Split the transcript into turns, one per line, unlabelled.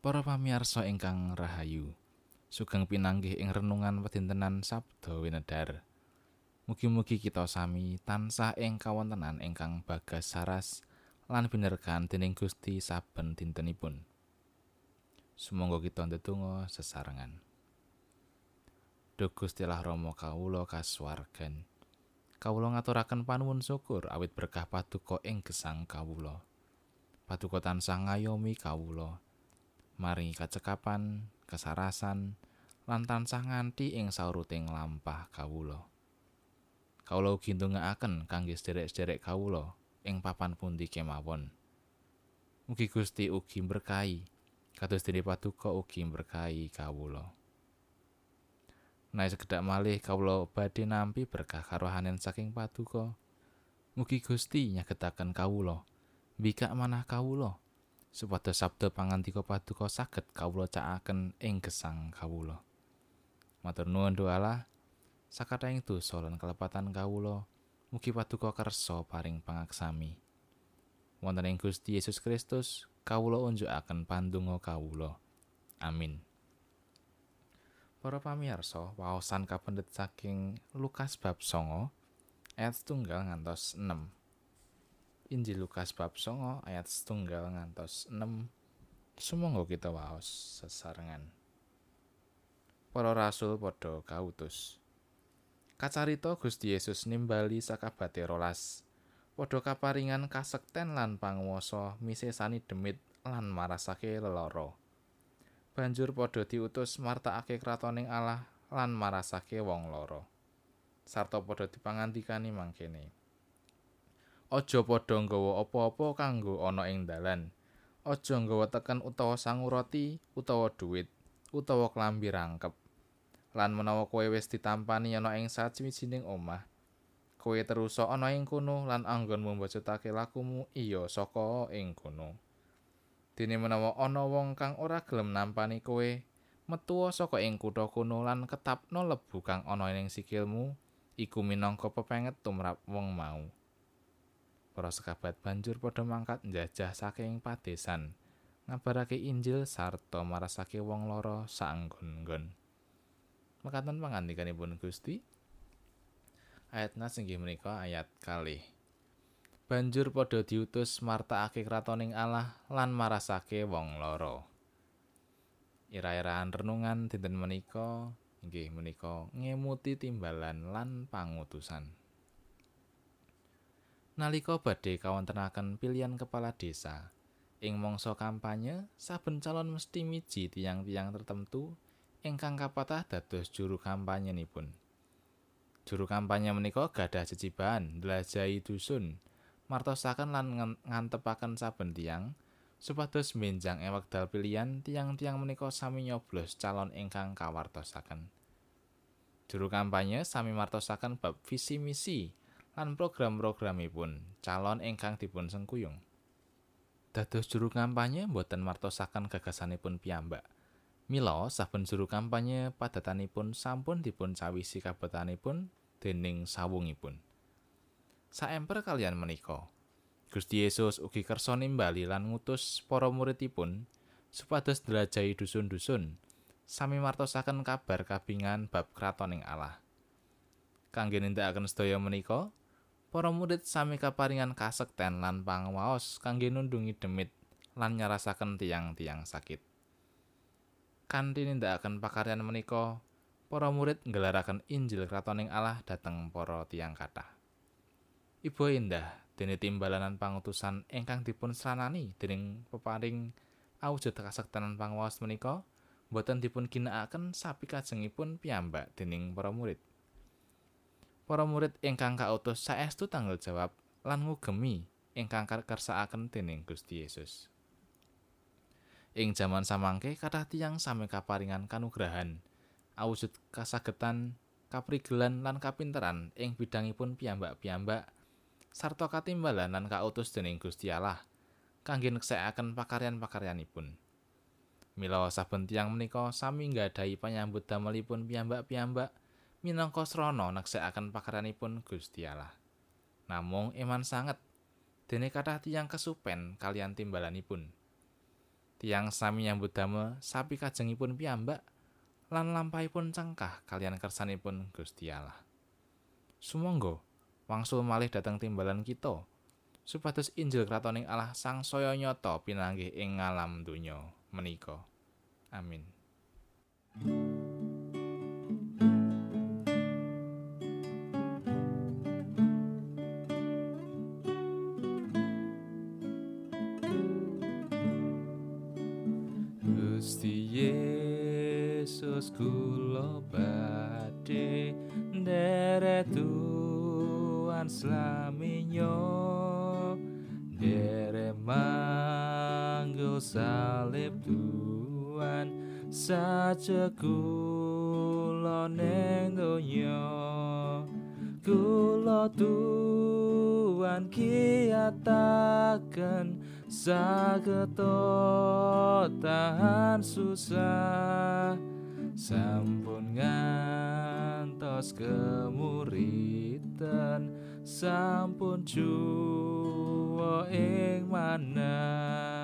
Para pamirsa ingkang rahayu, sugeng pinanggih ing renungan pedintenan Sabda Winedar. Mugi-mugi kita sami tansah ing kawontenan ingkang bagas saras lan binerkan dening Gusti saben dintenipun. Sumangga kita ndedonga sesarengan. Duh Gustilah Rama kawula kasuwargan. Kawula ngaturaken panuwun syukur awit berkah paduka ing gesang kawula. Paduka tansah ngayomi kawula. Maringi kacekapan, kesarasan, lan tansah nganti ing sauruting lampah kawula. Kawula ugi ndongaaken kangge sederek-sederek kawula ing papan pundi kemawon. Mugi Gusti ugi berkahi, kados dene paduka ugi berkahi kawula. Nah sekedhak malih kawula badhe nampi berkah karohanen saking paduka. Mugi Gusti nyagetaken kawula, bikak manah kawula. Supados sabda pangandika paduka saged kawula cakaken ing gesang kawula. Matur nuwun doalah sakathahing dosa lan kelepatan kawula mugi paduka kersa paring pangaksami. Wonten ing Gusti Yesus Kristus kawula unjukaken pandonga kawula. Amin. Para pamirsa, waosan kapendet saking Lukas bab 9 ayat 1 ngantos 6. Injil Lukas bab 9 ayat setunggal ngantos 6 Sumangga kita waos sesarengan. Para rasul padha kautus. Kacarita Gusti Yesus nimbali sakabate rolas. Padha kaparingan kasekten lan panguwasa misesani demit lan marasake lelara Banjur padha diutus martakake kratoning Allah lan marasake wong loro. Sarta padha dipangandikani mangkene Aja padha nggawa apa-apa kanggo ana ing dalan. Aja nggawa teken utawa sangu roti utawa dhuwit utawa klambi rangkep. Lan menawa kowe wis ditampani ana ing sajiwijining omah, kowe terus ana ing kono lan anggonmu mbacutake lakumu iya saka ing kono. Dene menawa ana wong kang ora gelem nampani kowe, metu saka ing kutha kono lan ketapno lebu kang ana ing sikilmu, iku minangka pepenget tumrap wong mau. Para sekabat banjur padha mangkat njajah saking padesan. Ngabarake Injil sarta marasake wong loro saanggon-nggon mekaten pangandikanipun Gusti. Ayat nas inggih menika ayat kalih. Banjur padha diutus martakake kratoning Allah lan marasake wong loro ira-iraan renungan dinten menika inggih menika ngemuti timbalan lan pangutusan nalika badhe kawontenaken pilihan kepala desa ing mangsa kampanye saben calon mesti miji tiang-tiang tertentu ingkang kapatah dados juru kampanye nipun juru kampanye menika gadah ciciban ndelajahi dusun martosaken lan ngantepaken saben tiang supados menjang ing wekdal pilihan tiang-tiang menika sami nyoblos calon ingkang kawartosaken. Juru kampanye sami martosaken bab visi misi lan program-programipun calon ingkang dipun sengkuyung. Dados juru kampanye boten martosaken gagasanipun piyambak. Mila saben juru kampanye padatanipun sampun dipun cawisi kabotanipun dening sawungipun. Saemper kalian menika, Gusti Yesus ugi kersa nimbali lan ngutus para muridipun supados ndelajahi dusun-dusun sami martosaken kabar kabingan bab kratoning Allah. Kangge nindakaken sedaya menika, para murid sami kaparingan kasekten lan pangwaos kangge nundungi demit lan nyarasaken tiang-tiang sakit. Kanthi nindakaken pakaryan menika, para murid nggelaraken Injil kratoning Allah dhateng para tiang kathah. Ibu indah dene timbalanan pangutusan ingkang dipun sranani dening peparing awujud kasektenan pangwaos menika boten dipun ginakaken sapi kajengipun piyambak dening para murid. Para murid ingkang kautus saestu tanggal jawab lan ngugemi ingkang kersakaken dening Gusti Yesus. Ing jaman samangke kathah tiyang sami kaparingan kanugrahan, awujud kasagetan, kaprigelan lan kapinteran ing bidangipun piyambak-piyambak sarta katimbalan lan kautus dening Gusti Allah kangge neksekaken pakaryan-pakaryanipun. Mila saben tiyang menika sami nggadahi panyambut damelipun piyambak-piyambak minangka srana neksekaken pakaranipun Gusti Allah. Namung iman sanget dene kathah tiyang kesupen kalian timbalanipun. tiang sami nyambut damel sapi kajengipun piyambak lan lampahipun cengkah kalian kersanipun Gusti Allah. Sumangga wangsul malih dhateng timbalan kita supados Injil kratoning Allah sang saya nyata pinanggih ing alam donya menika. Amin. Yesus kula badhe nderet tuan slaminyo dere manggul salib tuan sajekula ning donya kula tuan kiyataken sageto tahan susah. Sampun ngantos kemuritan sampun juwa ing manah